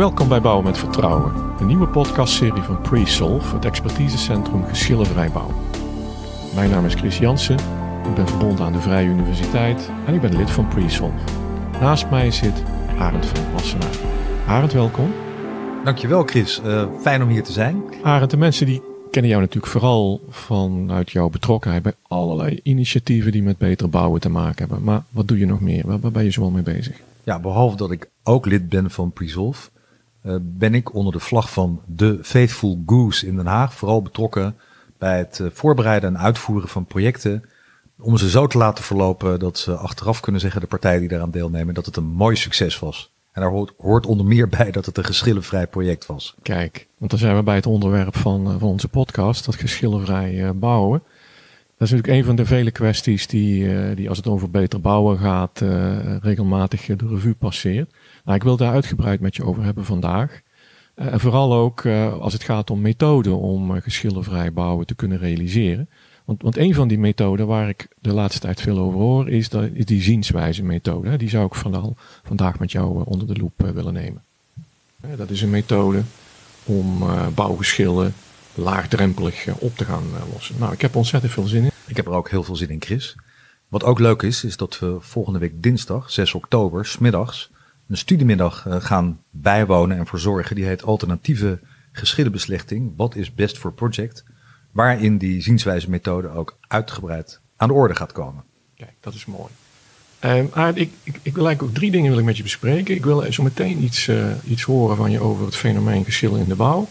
Welkom bij Bouwen met Vertrouwen, een nieuwe podcastserie van Pre-Solve, het expertisecentrum geschillenvrij bouwen. Mijn naam is Chris Jansen, ik ben verbonden aan de Vrije Universiteit en ik ben lid van Pre-Solve. Naast mij zit Arend van Wassenaar. Arend, welkom. Dankjewel Chris, uh, fijn om hier te zijn. Arend, de mensen die kennen jou natuurlijk vooral vanuit jouw betrokkenheid bij allerlei initiatieven die met beter bouwen te maken hebben. Maar wat doe je nog meer? Waar, waar ben je zoal mee bezig? Ja, behalve dat ik ook lid ben van Presolve, ben ik onder de vlag van de Faithful Goose in Den Haag vooral betrokken bij het uh, voorbereiden en uitvoeren van projecten. Om ze zo te laten verlopen dat ze achteraf kunnen zeggen, de partijen die daaraan deelnemen, dat het een mooi succes was. En daar hoort, hoort onder meer bij dat het een geschillenvrij project was. Kijk, want dan zijn we bij het onderwerp van, uh, van onze podcast, dat geschillenvrij bouwen. Dat is natuurlijk een van de vele kwesties die, die als het over beter bouwen gaat, regelmatig de revue passeert. Nou, ik wil daar uitgebreid met je over hebben vandaag. Uh, en vooral ook als het gaat om methoden om geschillenvrij bouwen te kunnen realiseren. Want, want een van die methoden waar ik de laatste tijd veel over hoor, is, dat, is die zienswijze methode. Die zou ik vooral vandaag met jou onder de loep willen nemen. Dat is een methode om bouwgeschillen laagdrempelig op te gaan lossen. Nou, ik heb ontzettend veel zin in. Ik heb er ook heel veel zin in, Chris. Wat ook leuk is, is dat we volgende week dinsdag, 6 oktober, smiddags, een studiemiddag gaan bijwonen en verzorgen. Die heet Alternatieve Geschillenbeslechting. Wat is best voor project? Waarin die zienswijze methode ook uitgebreid aan de orde gaat komen. Kijk, dat is mooi. Aard, ik, ik, ik, wil eigenlijk ook drie dingen wil ik met je bespreken. Ik wil zo meteen iets, uh, iets horen van je over het fenomeen geschillen in de bouw.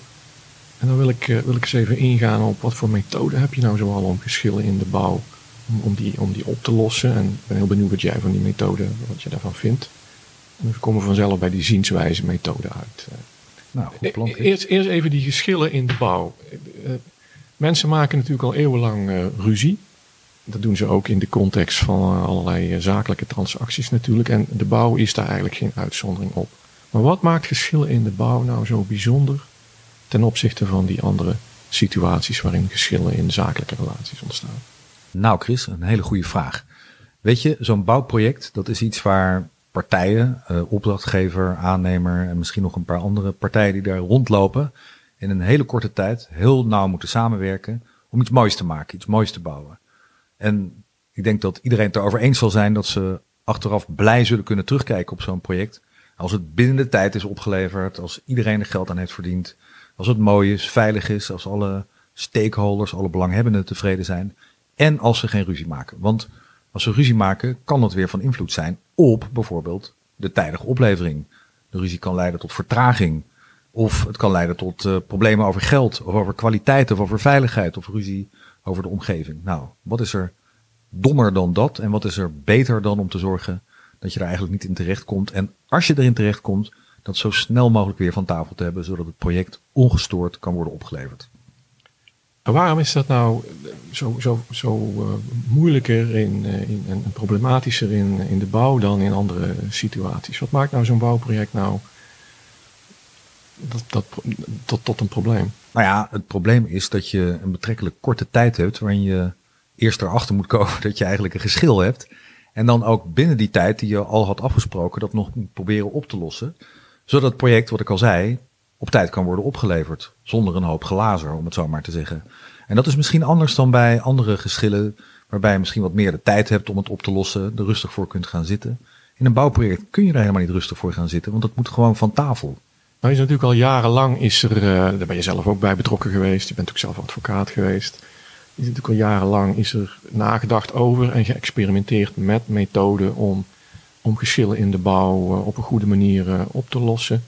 En dan wil ik, uh, wil ik eens even ingaan op wat voor methode heb je nou zoal om geschillen in de bouw, om, om, die, om die op te lossen. En ik ben heel benieuwd wat jij van die methode, wat je daarvan vindt. En we komen vanzelf bij die zienswijze methode uit. Nou, goed plan. Eerst, eerst even die geschillen in de bouw. Uh, mensen maken natuurlijk al eeuwenlang uh, ruzie. Dat doen ze ook in de context van allerlei zakelijke transacties natuurlijk. En de bouw is daar eigenlijk geen uitzondering op. Maar wat maakt geschillen in de bouw nou zo bijzonder ten opzichte van die andere situaties waarin geschillen in zakelijke relaties ontstaan? Nou, Chris, een hele goede vraag. Weet je, zo'n bouwproject, dat is iets waar partijen, uh, opdrachtgever, aannemer en misschien nog een paar andere partijen die daar rondlopen, in een hele korte tijd heel nauw moeten samenwerken om iets moois te maken, iets moois te bouwen. En ik denk dat iedereen het erover eens zal zijn dat ze achteraf blij zullen kunnen terugkijken op zo'n project. Als het binnen de tijd is opgeleverd, als iedereen er geld aan heeft verdiend, als het mooi is, veilig is, als alle stakeholders, alle belanghebbenden tevreden zijn. En als ze geen ruzie maken. Want als ze ruzie maken, kan dat weer van invloed zijn op bijvoorbeeld de tijdige oplevering. De ruzie kan leiden tot vertraging. Of het kan leiden tot uh, problemen over geld, of over kwaliteit, of over veiligheid, of ruzie over de omgeving. Nou, wat is er dommer dan dat? En wat is er beter dan om te zorgen dat je er eigenlijk niet in terecht komt? En als je erin terecht komt, dat zo snel mogelijk weer van tafel te hebben, zodat het project ongestoord kan worden opgeleverd. En waarom is dat nou zo, zo, zo uh, moeilijker in, uh, in, en problematischer in, in de bouw dan in andere situaties? Wat maakt nou zo'n bouwproject nou dat, dat, tot, tot een probleem? Nou ja, het probleem is dat je een betrekkelijk korte tijd hebt waarin je eerst erachter moet komen dat je eigenlijk een geschil hebt. En dan ook binnen die tijd die je al had afgesproken, dat nog proberen op te lossen zodat het project, wat ik al zei, op tijd kan worden opgeleverd. Zonder een hoop glazer, om het zo maar te zeggen. En dat is misschien anders dan bij andere geschillen, waarbij je misschien wat meer de tijd hebt om het op te lossen, er rustig voor kunt gaan zitten. In een bouwproject kun je er helemaal niet rustig voor gaan zitten, want het moet gewoon van tafel. Nou is natuurlijk al jarenlang, is er, uh, daar ben je zelf ook bij betrokken geweest, je bent ook zelf advocaat geweest. Is natuurlijk al jarenlang is er nagedacht over en geëxperimenteerd met methoden om om geschillen in de bouw uh, op een goede manier uh, op te lossen.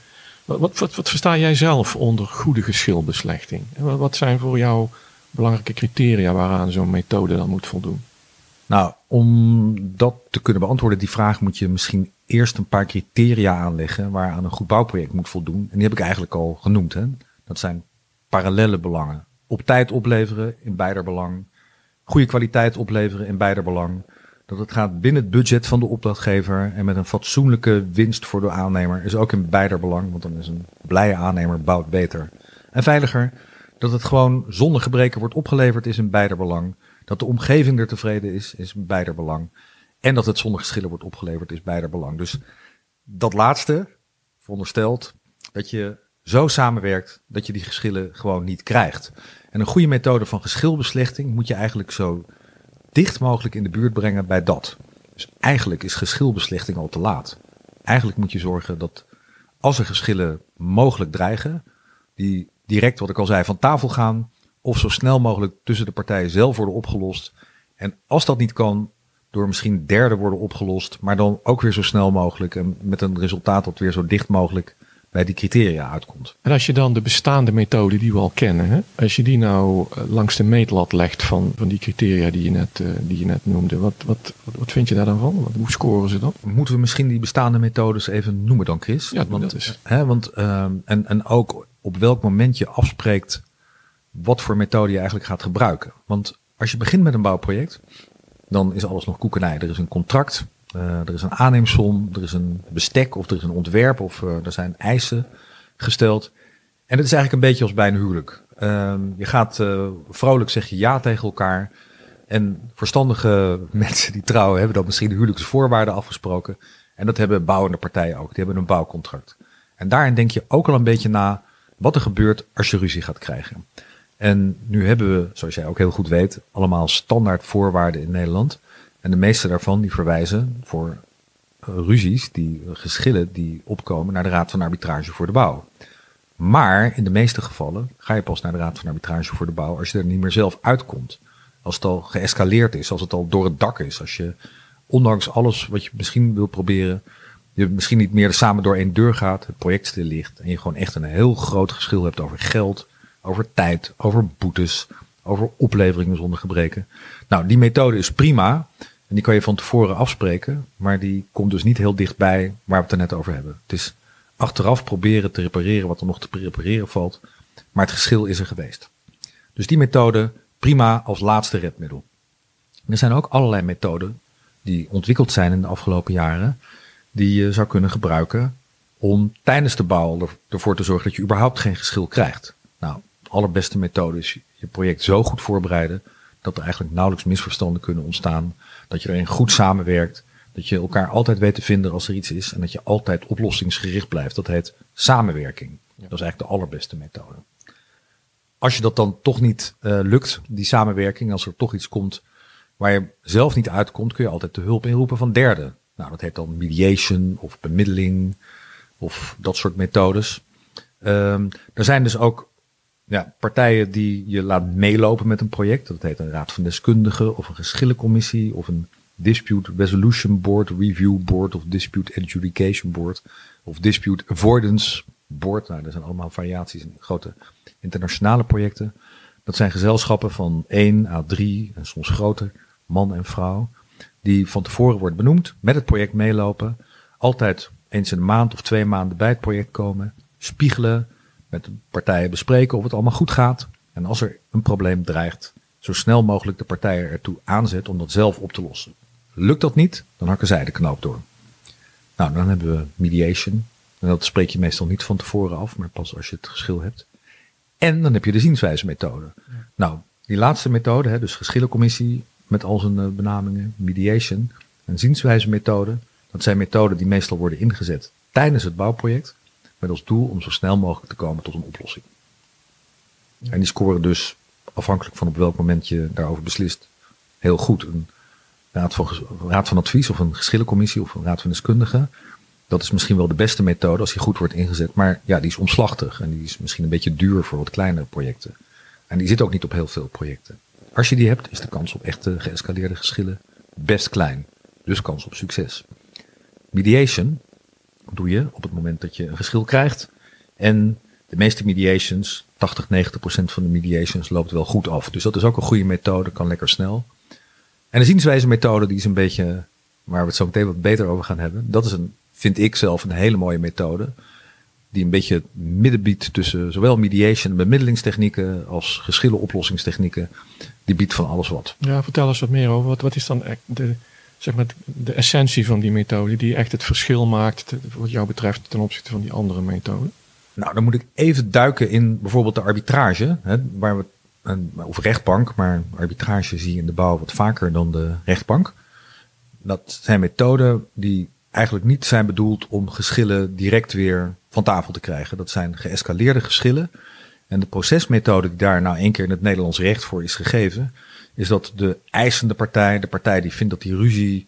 Wat, wat, wat, versta jij zelf onder goede geschilbeslechting? Wat zijn voor jou belangrijke criteria waaraan zo'n methode dan moet voldoen? Nou, om dat te kunnen beantwoorden, die vraag, moet je misschien eerst een paar criteria aanleggen waaraan een goed bouwproject moet voldoen. En die heb ik eigenlijk al genoemd. Hè? Dat zijn parallele belangen. Op tijd opleveren in beider belang. Goede kwaliteit opleveren in beider belang dat het gaat binnen het budget van de opdrachtgever en met een fatsoenlijke winst voor de aannemer is ook in beider belang, want dan is een blije aannemer bouwt beter en veiliger. Dat het gewoon zonder gebreken wordt opgeleverd is in beider belang. Dat de omgeving er tevreden is, is in beider belang. En dat het zonder geschillen wordt opgeleverd is beider belang. Dus dat laatste, verondersteld, dat je zo samenwerkt dat je die geschillen gewoon niet krijgt. En een goede methode van geschilbeslechting moet je eigenlijk zo dicht mogelijk in de buurt brengen bij dat. Dus eigenlijk is geschilbeslechting al te laat. Eigenlijk moet je zorgen dat als er geschillen mogelijk dreigen, die direct, wat ik al zei, van tafel gaan of zo snel mogelijk tussen de partijen zelf worden opgelost. En als dat niet kan, door misschien derde worden opgelost, maar dan ook weer zo snel mogelijk en met een resultaat dat weer zo dicht mogelijk bij die criteria uitkomt. En als je dan de bestaande methode die we al kennen, hè, als je die nou eh, langs de meetlat legt van, van die criteria die je net, uh, die je net noemde, wat, wat, wat vind je daar dan van? Wat, hoe scoren ze dan? Moeten we misschien die bestaande methodes even noemen dan, Chris? Ja, want, dat is. Hè, want, uh, en, en ook op welk moment je afspreekt wat voor methode je eigenlijk gaat gebruiken. Want als je begint met een bouwproject, dan is alles nog koekenij. Er is een contract, er is een aanneemsom, er is een bestek of er is een ontwerp of uh, er zijn eisen gesteld. En het is eigenlijk een beetje als bij een huwelijk. Uh, je gaat uh, vrolijk zeg je ja tegen elkaar. En verstandige mensen die trouwen hebben dan misschien de huwelijksvoorwaarden afgesproken. En dat hebben bouwende partijen ook. Die hebben een bouwcontract. En daarin denk je ook al een beetje na wat er gebeurt als je ruzie gaat krijgen. En nu hebben we, zoals jij ook heel goed weet, allemaal standaard voorwaarden in Nederland. En de meeste daarvan die verwijzen voor ruzies, die geschillen die opkomen naar de Raad van Arbitrage voor de Bouw. Maar in de meeste gevallen ga je pas naar de Raad van Arbitrage voor de Bouw als je er niet meer zelf uitkomt. Als het al geëscaleerd is, als het al door het dak is, als je ondanks alles wat je misschien wil proberen, je misschien niet meer samen door één deur gaat, het project stil ligt en je gewoon echt een heel groot geschil hebt over geld, over tijd, over boetes, over opleveringen zonder gebreken. Nou, die methode is prima en die kan je van tevoren afspreken, maar die komt dus niet heel dichtbij waar we het er net over hebben. Het is achteraf proberen te repareren wat er nog te repareren valt, maar het geschil is er geweest. Dus die methode prima als laatste redmiddel. er zijn ook allerlei methoden die ontwikkeld zijn in de afgelopen jaren, die je zou kunnen gebruiken om tijdens de bouw ervoor te zorgen dat je überhaupt geen geschil krijgt. Nou, de allerbeste methode is je project zo goed voorbereiden dat er eigenlijk nauwelijks misverstanden kunnen ontstaan, dat je erin goed samenwerkt, dat je elkaar altijd weet te vinden als er iets is en dat je altijd oplossingsgericht blijft. Dat heet samenwerking. Dat is eigenlijk de allerbeste methode. Als je dat dan toch niet uh, lukt, die samenwerking, als er toch iets komt waar je zelf niet uitkomt, kun je altijd de hulp inroepen van derden. Nou, dat heet dan mediation of bemiddeling of dat soort methodes. Um, er zijn dus ook ja, partijen die je laat meelopen met een project. Dat heet een raad van deskundigen of een geschillencommissie of een Dispute Resolution Board, Review Board of Dispute Adjudication Board of Dispute Avoidance Board. Nou, er zijn allemaal variaties in grote internationale projecten. Dat zijn gezelschappen van 1 à 3 en soms groter, man en vrouw, die van tevoren wordt benoemd, met het project meelopen, altijd eens in een maand of twee maanden bij het project komen, spiegelen, met de partijen bespreken of het allemaal goed gaat. En als er een probleem dreigt, zo snel mogelijk de partijen ertoe aanzet om dat zelf op te lossen. Lukt dat niet, dan hakken zij de knoop door. Nou, dan hebben we mediation. En dat spreek je meestal niet van tevoren af, maar pas als je het geschil hebt. En dan heb je de zienswijze methode. Nou, die laatste methode, dus geschillencommissie met al zijn uh, benamingen, mediation en zienswijze methode, dat zijn methoden die meestal worden ingezet tijdens het bouwproject, met als doel om zo snel mogelijk te komen tot een oplossing. Ja. En die scoren dus, afhankelijk van op welk moment je daarover beslist, heel goed. Een raad van, raad van advies of een geschillencommissie of een raad van deskundigen. Dat is misschien wel de beste methode als die goed wordt ingezet. Maar ja, die is omslachtig en die is misschien een beetje duur voor wat kleinere projecten. En die zit ook niet op heel veel projecten. Als je die hebt, is de kans op echte geëscaleerde geschillen best klein. Dus kans op succes. Mediation doe je op het moment dat je een geschil krijgt. En de meeste mediations, 80, 90 procent van de mediations loopt wel goed af. Dus dat is ook een goede methode, kan lekker snel. En de zienswijze methode, die is een beetje, waar we het zo meteen wat beter over gaan hebben. Dat is een, vind ik zelf, een hele mooie methode. Die een beetje het midden biedt tussen zowel mediation en bemiddelingstechnieken als geschillenoplossingstechnieken. Die biedt van alles wat. Ja, vertel eens wat meer over. Wat, wat is dan de, zeg maar, de essentie van die methode die echt het verschil maakt wat jou betreft ten opzichte van die andere methoden? Nou, dan moet ik even duiken in bijvoorbeeld de arbitrage, hè, waar we of rechtbank, maar arbitrage zie je in de bouw wat vaker dan de rechtbank. Dat zijn methoden die eigenlijk niet zijn bedoeld om geschillen direct weer van tafel te krijgen. Dat zijn geëscaleerde geschillen. En de procesmethode die daar nou één keer in het Nederlands recht voor is gegeven, is dat de eisende partij, de partij die vindt dat die ruzie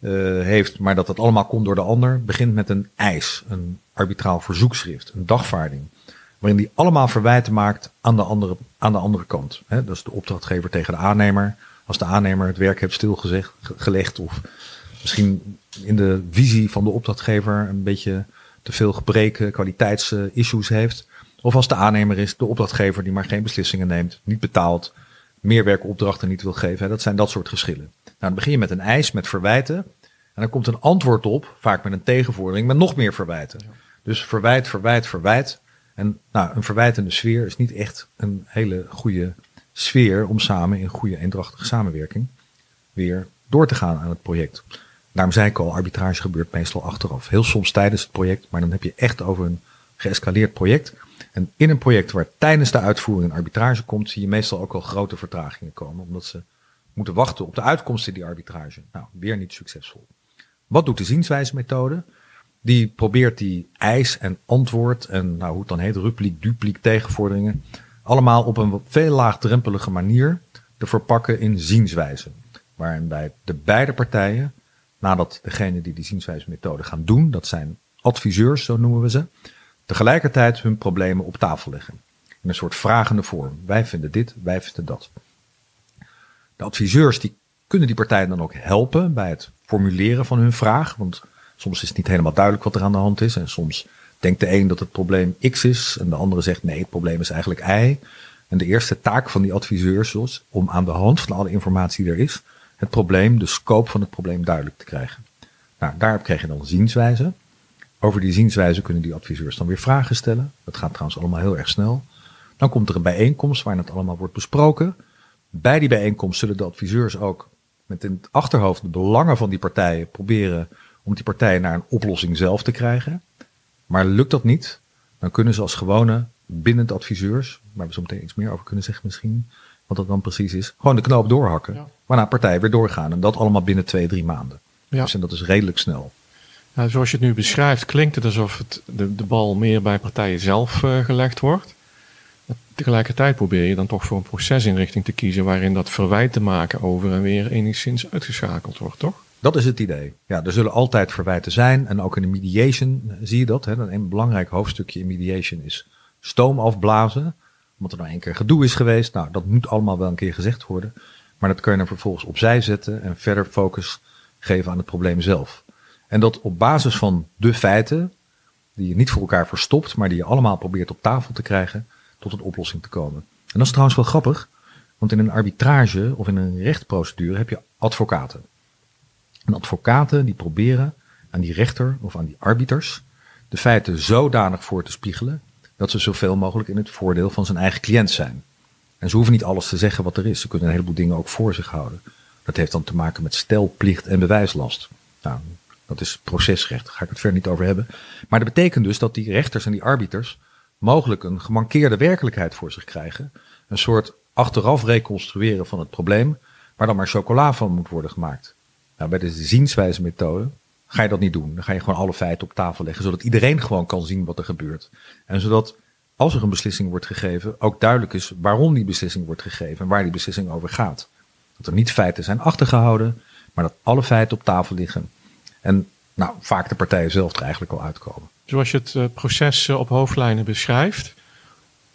uh, heeft, maar dat het allemaal komt door de ander, begint met een eis, een arbitraal verzoekschrift, een dagvaarding, waarin die allemaal verwijten maakt aan de andere, aan de andere kant. He, dat is de opdrachtgever tegen de aannemer. Als de aannemer het werk heeft stilgelegd of misschien in de visie van de opdrachtgever een beetje te veel gebreken, kwaliteitsissues heeft. Of als de aannemer is, de opdrachtgever die maar geen beslissingen neemt, niet betaalt, meer werkopdrachten niet wil geven. Dat zijn dat soort geschillen. Nou, dan begin je met een eis, met verwijten. En dan komt een antwoord op, vaak met een tegenvordering, met nog meer verwijten. Dus verwijt, verwijt, verwijt. En nou, een verwijtende sfeer is niet echt een hele goede sfeer om samen in goede eendrachtige samenwerking weer door te gaan aan het project. Daarom zei ik al, arbitrage gebeurt meestal achteraf. Heel soms tijdens het project, maar dan heb je echt over een geëscaleerd project. En in een project waar tijdens de uitvoering een arbitrage komt, zie je meestal ook al grote vertragingen komen, omdat ze moeten wachten op de uitkomsten die arbitrage. Nou, weer niet succesvol. Wat doet de zienswijze-methode? Die probeert die eis en antwoord en nou, hoe het dan heet, rupliek, dupliek tegenvorderingen, allemaal op een veel laagdrempelige manier te verpakken in zienswijze. Waarin bij de beide partijen, nadat degene die die zienswijze-methode gaan doen, dat zijn adviseurs, zo noemen we ze, tegelijkertijd hun problemen op tafel leggen. In een soort vragende vorm. Wij vinden dit, wij vinden dat. De adviseurs die kunnen die partijen dan ook helpen bij het formuleren van hun vraag. Want soms is het niet helemaal duidelijk wat er aan de hand is. En soms denkt de een dat het probleem X is en de andere zegt nee, het probleem is eigenlijk Y. En de eerste taak van die adviseurs is om aan de hand van alle informatie die er is, het probleem, de scope van het probleem duidelijk te krijgen. Nou, daarop krijg je dan zienswijze. Over die zienswijze kunnen die adviseurs dan weer vragen stellen. Dat gaat trouwens allemaal heel erg snel. Dan komt er een bijeenkomst waarin het allemaal wordt besproken. Bij die bijeenkomst zullen de adviseurs ook met in het achterhoofd de belangen van die partijen proberen om die partijen naar een oplossing zelf te krijgen. Maar lukt dat niet, dan kunnen ze als gewone bindend adviseurs, waar we zo meteen iets meer over kunnen zeggen misschien, wat dat dan precies is, gewoon de knoop doorhakken. Waarna partijen weer doorgaan en dat allemaal binnen twee, drie maanden. Ja. Dus en dat is redelijk snel. Nou, zoals je het nu beschrijft, klinkt het alsof het, de, bal meer bij partijen zelf uh, gelegd wordt. Tegelijkertijd probeer je dan toch voor een procesinrichting te kiezen waarin dat verwijt te maken over en weer enigszins uitgeschakeld wordt, toch? Dat is het idee. Ja, er zullen altijd verwijten zijn. En ook in de mediation zie je dat. Hè. Een belangrijk hoofdstukje in mediation is stoom afblazen. Omdat er nou een keer gedoe is geweest. Nou, dat moet allemaal wel een keer gezegd worden. Maar dat kun je dan vervolgens opzij zetten en verder focus geven aan het probleem zelf. En dat op basis van de feiten, die je niet voor elkaar verstopt, maar die je allemaal probeert op tafel te krijgen, tot een oplossing te komen. En dat is trouwens wel grappig, want in een arbitrage of in een rechtprocedure heb je advocaten. En advocaten die proberen aan die rechter of aan die arbiters de feiten zodanig voor te spiegelen dat ze zoveel mogelijk in het voordeel van zijn eigen cliënt zijn. En ze hoeven niet alles te zeggen wat er is. Ze kunnen een heleboel dingen ook voor zich houden. Dat heeft dan te maken met stelplicht en bewijslast. Nou, dat is procesrecht, daar ga ik het verder niet over hebben. Maar dat betekent dus dat die rechters en die arbiters mogelijk een gemankeerde werkelijkheid voor zich krijgen. Een soort achteraf reconstrueren van het probleem, waar dan maar chocola van moet worden gemaakt. Nou, bij de zienswijze methode ga je dat niet doen. Dan ga je gewoon alle feiten op tafel leggen, zodat iedereen gewoon kan zien wat er gebeurt. En zodat als er een beslissing wordt gegeven, ook duidelijk is waarom die beslissing wordt gegeven en waar die beslissing over gaat. Dat er niet feiten zijn achtergehouden, maar dat alle feiten op tafel liggen. En nou, vaak de partijen zelf er eigenlijk al uitkomen. Zoals je het eh, proces eh, op hoofdlijnen beschrijft,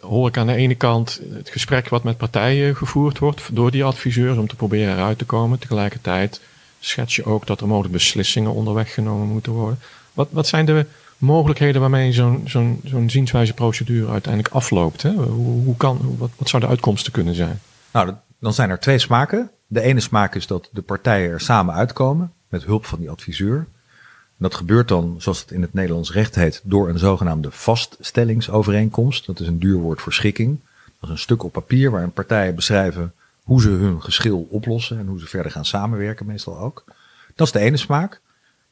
hoor ik aan de ene kant het gesprek wat met partijen gevoerd wordt door die adviseurs om te proberen eruit te komen. Tegelijkertijd schets je ook dat er mogelijk beslissingen onderweg genomen moeten worden. Wat, wat zijn de mogelijkheden waarmee zo'n zo'n zo'n zienswijze procedure uiteindelijk afloopt? Hè? Hoe, hoe kan, wat, wat zou de uitkomsten kunnen zijn? Nou, dan zijn er twee smaken. De ene smaak is dat de partijen er samen uitkomen met hulp van die adviseur. Dat gebeurt dan, zoals het in het Nederlands recht heet, door een zogenaamde vaststellingsovereenkomst. Dat is een duur woord voor schikking. Dat is een stuk op papier waarin partijen beschrijven hoe ze hun geschil oplossen en hoe ze verder gaan samenwerken, meestal ook. Dat is de ene smaak.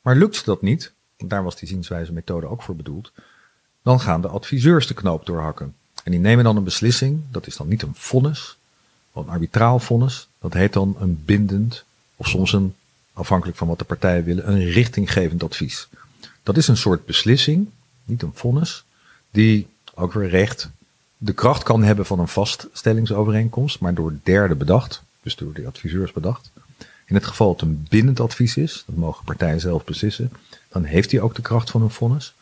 Maar lukt dat niet, daar was die zienswijze methode ook voor bedoeld, dan gaan de adviseurs de knoop doorhakken. En die nemen dan een beslissing, dat is dan niet een vonnis, een arbitraal vonnis, dat heet dan een bindend of soms een afhankelijk van wat de partijen willen, een richtinggevend advies. Dat is een soort beslissing niet een vonnis, die ook weer recht de kracht kan hebben van een vaststellingsovereenkomst, maar door derden bedacht, dus door de adviseurs bedacht. In het geval dat het een bindend advies is, dat mogen partijen zelf beslissen, dan heeft hij ook de kracht van een vonnis.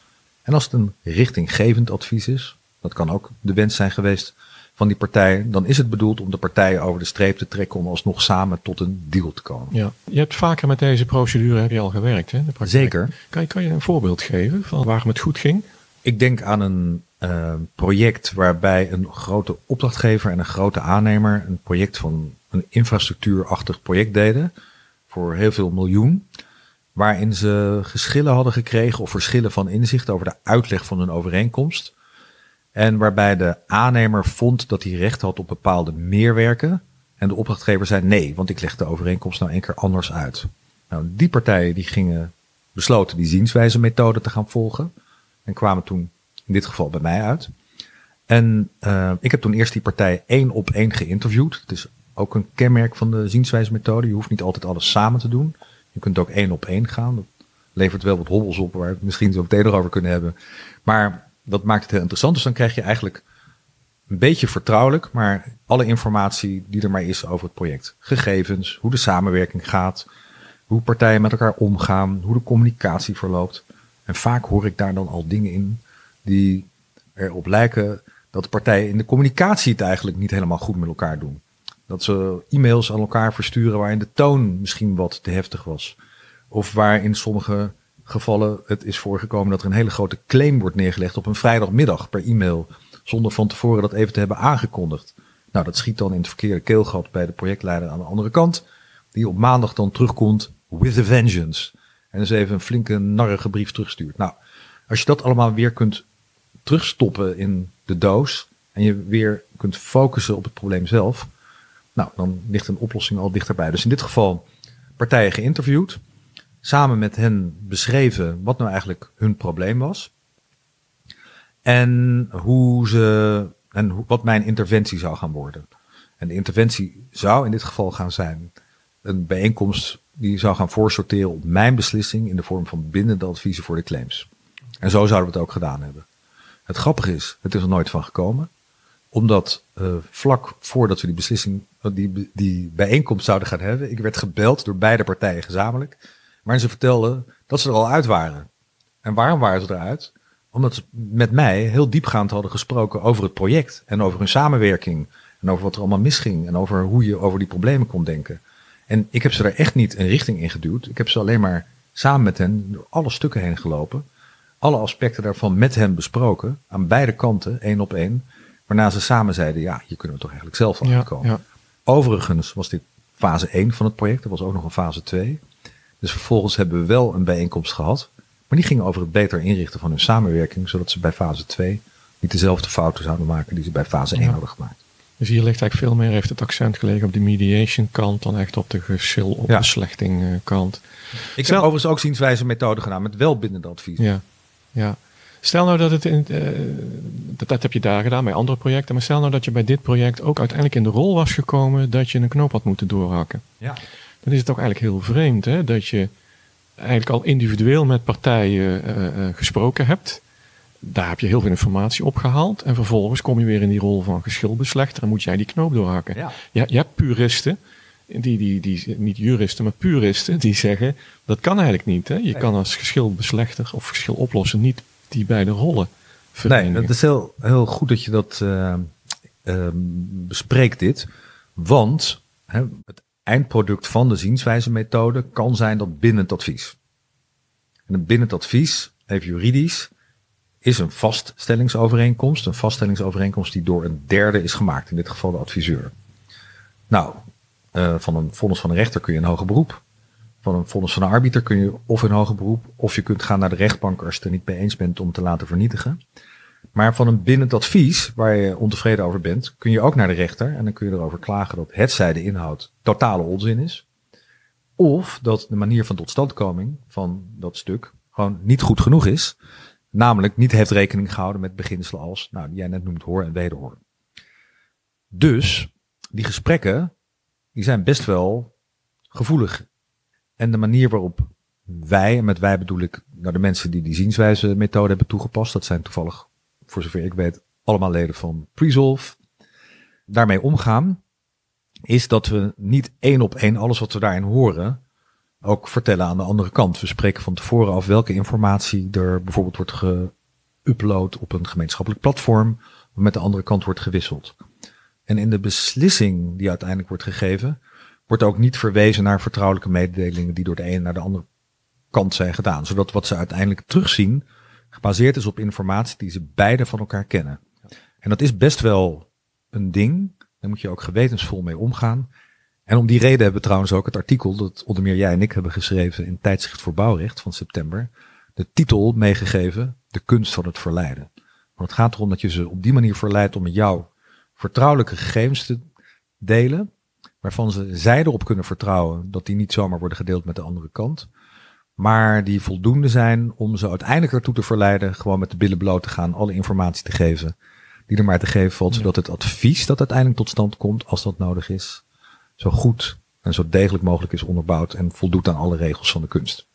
En als het een richtinggevend advies is, dat kan ook de wens zijn geweest van die partij, dan is het bedoeld om de partijen over de streep te trekken om alsnog samen tot een deal te komen. Ja, je hebt vaker met deze procedure heb je al gewerkt, hè? De Zeker. Kan je, kan je een voorbeeld geven van waarom het goed ging? Ik denk aan een uh, project waarbij een grote opdrachtgever en een grote aannemer een project van een infrastructuurachtig project deden voor heel veel miljoen. Waarin ze geschillen hadden gekregen of verschillen van inzicht over de uitleg van een overeenkomst. En waarbij de aannemer vond dat hij recht had op bepaalde meerwerken. En de opdrachtgever zei nee, want ik leg de overeenkomst nou één keer anders uit. Nou, die partijen die gingen besloten die zienswijze methode te gaan volgen. En kwamen toen in dit geval bij mij uit. En uh, ik heb toen eerst die partij één op één geïnterviewd. Het is ook een kenmerk van de zienswijze methode. Je hoeft niet altijd alles samen te doen. Je kunt ook één op één gaan. Dat levert wel wat hobbels op waar we het misschien zo meteen over kunnen hebben. Maar dat maakt het heel interessant. Dus dan krijg je eigenlijk een beetje vertrouwelijk, maar alle informatie die er maar is over het project. Gegevens, hoe de samenwerking gaat, hoe partijen met elkaar omgaan, hoe de communicatie verloopt. En vaak hoor ik daar dan al dingen in die erop lijken dat de partijen in de communicatie het eigenlijk niet helemaal goed met elkaar doen. Dat ze e-mails aan elkaar versturen waarin de toon misschien wat te heftig was. Of waar in sommige gevallen het is voorgekomen dat er een hele grote claim wordt neergelegd op een vrijdagmiddag per e-mail. Zonder van tevoren dat even te hebben aangekondigd. Nou, dat schiet dan in het verkeerde keelgat bij de projectleider aan de andere kant. Die op maandag dan terugkomt with a vengeance. En dus even een flinke narrige brief terugstuurt. Nou, als je dat allemaal weer kunt terugstoppen in de doos. En je weer kunt focussen op het probleem zelf. Nou, dan ligt een oplossing al dichterbij. Dus in dit geval partijen geïnterviewd samen met hen beschreven wat nou eigenlijk hun probleem was. En hoe ze en wat mijn interventie zou gaan worden. En de interventie zou in dit geval gaan zijn een bijeenkomst die zou gaan voorsorteren op mijn beslissing in de vorm van bindende adviezen voor de claims. En zo zouden we het ook gedaan hebben. Het grappige is, het is er nooit van gekomen, omdat uh, vlak voordat we die beslissing, die, die bijeenkomst zouden gaan hebben, ik werd gebeld door beide partijen gezamenlijk maar ze vertelden dat ze er al uit waren. En waarom waren ze eruit? Omdat ze met mij heel diepgaand hadden gesproken over het project en over hun samenwerking. En over wat er allemaal misging en over hoe je over die problemen kon denken. En ik heb ze er echt niet een richting in geduwd. Ik heb ze alleen maar samen met hen door alle stukken heen gelopen. Alle aspecten daarvan met hen besproken. Aan beide kanten, één op één. Waarna ze samen zeiden, ja, hier kunnen we toch eigenlijk zelf van komen. Ja. Overigens was dit fase 1 van het project. Er was ook nog een fase 2. Dus vervolgens hebben we wel een bijeenkomst gehad. Maar die ging over het beter inrichten van hun samenwerking. Zodat ze bij fase 2 niet dezelfde fouten zouden maken die ze bij fase 1 hadden gemaakt. Dus hier ligt eigenlijk veel meer, heeft het accent gelegen op de mediation kant dan echt op de geschil op de slechting kant. Ik heb overigens ook zienswijze methode gedaan met wel bindende advies. Ja, ja. Stel nou dat het in, uh, dat, dat heb je daar gedaan bij andere projecten, maar stel nou dat je bij dit project ook uiteindelijk in de rol was gekomen dat je een knoop had moeten doorhakken. Ja dan is het ook eigenlijk heel vreemd hè, dat je eigenlijk al individueel met partijen uh, uh, gesproken hebt. Daar heb je heel veel informatie opgehaald. En vervolgens kom je weer in die rol van geschilbeslechter en moet jij die knoop doorhakken. Ja. Je, je hebt puristen, die, die, die, niet juristen, maar puristen, die zeggen dat kan eigenlijk niet. Hè? Je kan als geschilbeslechter of geschiloplosser niet die beide rollen verenigen. Nee, dat is heel, heel goed dat je dat uh, bespreekt dit. Want hè, het eindproduct van de zienswijze-methode kan zijn dat bindend advies. En een bindend advies, even juridisch, is een vaststellingsovereenkomst. Een vaststellingsovereenkomst die door een derde is gemaakt, in dit geval de adviseur. Nou, uh, van een vonnis van een rechter kun je een hoger beroep. Van een vonnis van een arbiter kun je of een hoger beroep, of je kunt gaan naar de rechtbank als je het er niet mee eens bent om te laten vernietigen. Maar van een bindend advies, waar je ontevreden over bent, kun je ook naar de rechter en dan kun je erover klagen dat hetzij de inhoud totale onzin is. Of dat de manier van totstandkoming van dat stuk gewoon niet goed genoeg is. Namelijk niet heeft rekening gehouden met beginselen als, nou, die jij net noemt hoor en wederhoor. Dus die gesprekken, die zijn best wel gevoelig. En de manier waarop wij, en met wij bedoel ik naar de mensen die die zienswijze methode hebben toegepast. Dat zijn toevallig, voor zover ik weet, allemaal leden van Presolve. Daarmee omgaan is dat we niet één op één alles wat we daarin horen ook vertellen aan de andere kant. We spreken van tevoren af welke informatie er bijvoorbeeld wordt geüpload op een gemeenschappelijk platform, met de andere kant wordt gewisseld. En in de beslissing die uiteindelijk wordt gegeven, wordt ook niet verwezen naar vertrouwelijke mededelingen die door de ene naar de andere kant zijn gedaan. Zodat wat ze uiteindelijk terugzien gebaseerd is op informatie die ze beide van elkaar kennen. En dat is best wel een ding. Daar moet je ook gewetensvol mee omgaan. En om die reden hebben we trouwens ook het artikel dat onder meer jij en ik hebben geschreven in Tijdschrift voor Bouwrecht van september. De titel meegegeven, De kunst van het verleiden. Maar het gaat erom dat je ze op die manier verleidt om met jou vertrouwelijke gegevens te delen. Waarvan ze zij erop kunnen vertrouwen dat die niet zomaar worden gedeeld met de andere kant. Maar die voldoende zijn om ze uiteindelijk ertoe te verleiden gewoon met de billen bloot te gaan, alle informatie te geven die er maar te geven valt. Zodat het advies dat uiteindelijk tot stand komt, als dat nodig is, zo goed en zo degelijk mogelijk is onderbouwd en voldoet aan alle regels van de kunst.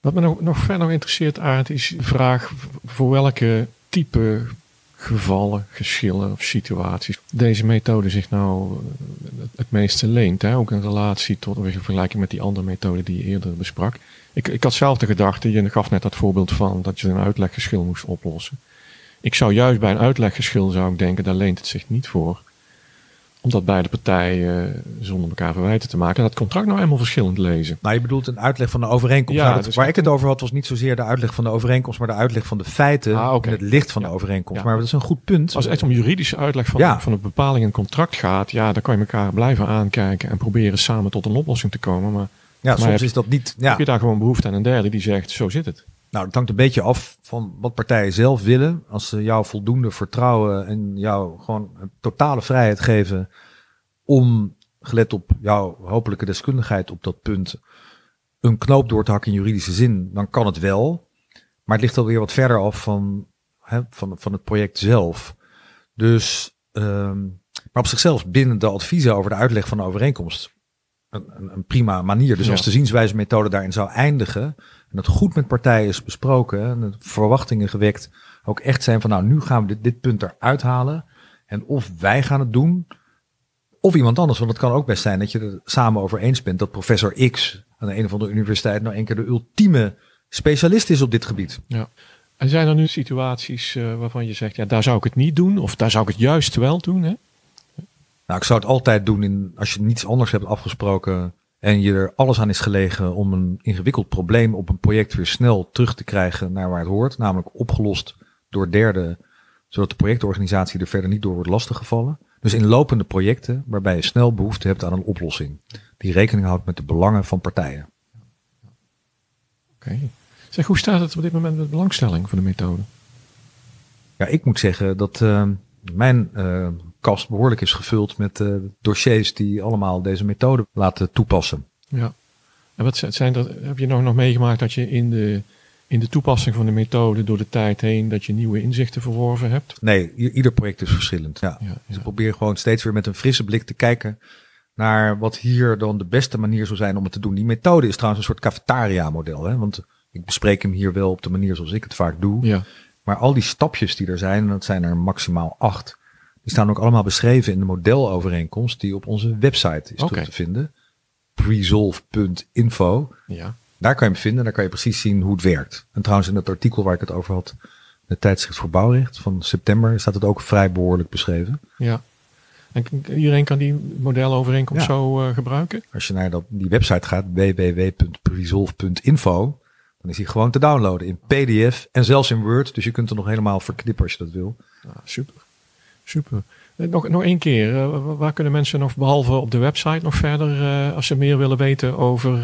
Wat me nog, nog verder interesseert, Aard, is de vraag voor welke type gevallen, geschillen of situaties deze methode zich nou eh, het meeste leent. Hè? Ook in relatie tot, in vergelijking met die andere methode die je eerder besprak. Ik, ik had zelf de gedachte, je gaf net dat voorbeeld van dat je een uitleggeschil moest oplossen. Ik zou juist bij een uitleggeschil zou ik denken, daar leent het zich niet voor omdat beide partijen eh, zonder elkaar verwijten te maken dat contract nou helemaal verschillend lezen. Nou, je bedoelt een uitleg van de overeenkomst. Ja, nou, dus waar ik het over had was niet zozeer de uitleg van de overeenkomst, maar de uitleg van de feiten ah, okay. het licht van de overeenkomst. Maar dat is een goed punt. Als het echt om juridische uitleg van, van een bepaling in een contract gaat, ja, dan kan je elkaar blijven aankijken en proberen samen tot een oplossing te komen. Maar, ja, soms is dat niet. Ja. Heb je daar gewoon behoefte aan een derde die zegt, zo zit het. Nou, het hangt een beetje af van wat partijen zelf willen. Als ze jou voldoende vertrouwen en jou gewoon een totale vrijheid geven om, gelet op jouw hopelijke deskundigheid op dat punt, een knoop door te hakken in juridische zin, dan kan het wel. Maar het ligt alweer wat verder af van, hè, van, van het project zelf. Dus, um, maar op zichzelf binnen de adviezen over de uitleg van de overeenkomst een, een, prima manier. Dus als de zienswijze methode daarin zou eindigen en dat goed met partijen is besproken en de verwachtingen gewekt, ook echt zijn van nou nu gaan we dit, dit punt eruit halen en of wij gaan het doen of iemand anders, want het kan ook best zijn dat je er samen over eens bent dat professor X aan de een of andere universiteit nou een keer de ultieme specialist is op dit gebied. Ja. En zijn er nu situaties uh, waarvan je zegt, ja, daar zou ik het niet doen, of daar zou ik het juist wel doen? Hè? Nou, ik zou het altijd doen in, als je niets anders hebt afgesproken en je er alles aan is gelegen om een ingewikkeld probleem op een project weer snel terug te krijgen naar waar het hoort, namelijk opgelost door derden, zodat de projectorganisatie er verder niet door wordt lastiggevallen. Dus in lopende projecten waarbij je snel behoefte hebt aan een oplossing die rekening houdt met de belangen van partijen. Oké. Zeg, hoe staat het op dit moment met de belangstelling voor de methode? Ja, ik moet zeggen dat uh, mijn uh, kast behoorlijk is gevuld met uh, dossiers die allemaal deze methode laten toepassen. Ja. En wat zijn er, heb je nog, nog meegemaakt dat je in de in de toepassing van de methode door de tijd heen dat je nieuwe inzichten verworven hebt? Nee, ieder project is verschillend. Ja. ja, Dus ik probeer gewoon steeds weer met een frisse blik te kijken naar wat hier dan de beste manier zou zijn om het te doen. Die methode is trouwens een soort cafetaria-model. Hè? Want ik bespreek hem hier wel op de manier zoals ik het vaak doe. Ja. Maar al die stapjes die er zijn, en dat zijn er maximaal acht, die staan ook allemaal beschreven in de modelovereenkomst die op onze website is te vinden. Presolve.info. Ja. Daar kan je hem vinden, daar kan je precies zien hoe het werkt. En trouwens in het artikel waar ik het over had, de tijdschrift voor bouwrecht van september, staat het ook vrij behoorlijk beschreven. Ja. En iedereen kan die modelovereenkomst zo uh, gebruiken? Als je naar dat, die website gaat, www.resolve.info, dan is hij gewoon te downloaden in PDF en zelfs in Word. Dus je kunt er nog helemaal verknippen als je dat wil. Ah, super. Super. Eh, nog, nog één keer, uh, waar kunnen mensen nog behalve op de website nog verder, uh, als ze meer willen weten over,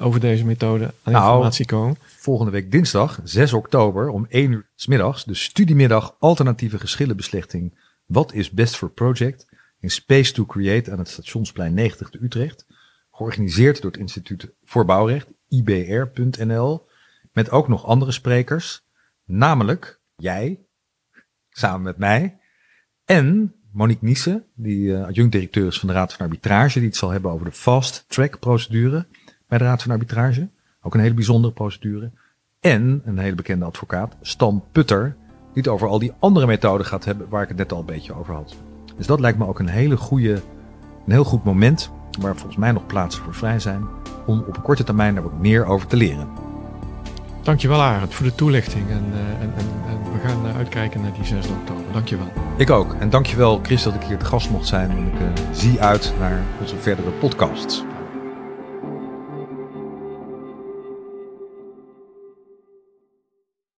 over deze methode, aan nou, informatie komen? Volgende week dinsdag, 6 oktober, om 1 uur s middags, de studiemiddag alternatieve geschillenbeslechting. Wat is best for project? In Space to Create aan het Stationsplein 90 te Utrecht. Georganiseerd door het Instituut voor Bouwrecht, ibr.nl. Met ook nog andere sprekers, namelijk jij, samen met mij. En Monique Niesse, die uh, adjunct-directeur is van de Raad van Arbitrage, die het zal hebben over de fast track procedure bij de Raad van Arbitrage. Ook een hele bijzondere procedure. En een hele bekende advocaat, Stan Putter, die het over al die andere methoden gaat hebben waar ik het net al een beetje over had. Dus dat lijkt me ook een hele goede, een heel goed moment waar volgens mij nog plaatsen voor vrij zijn om op korte termijn daar wat meer over te leren. Dankjewel Arend voor de toelichting en, uh, en, en, we gaan uitkijken naar die 6 oktober. Dankjewel. Ik ook. En dankjewel Chris dat ik hier te gast mocht zijn en ik uh, zie uit naar onze verdere podcasts.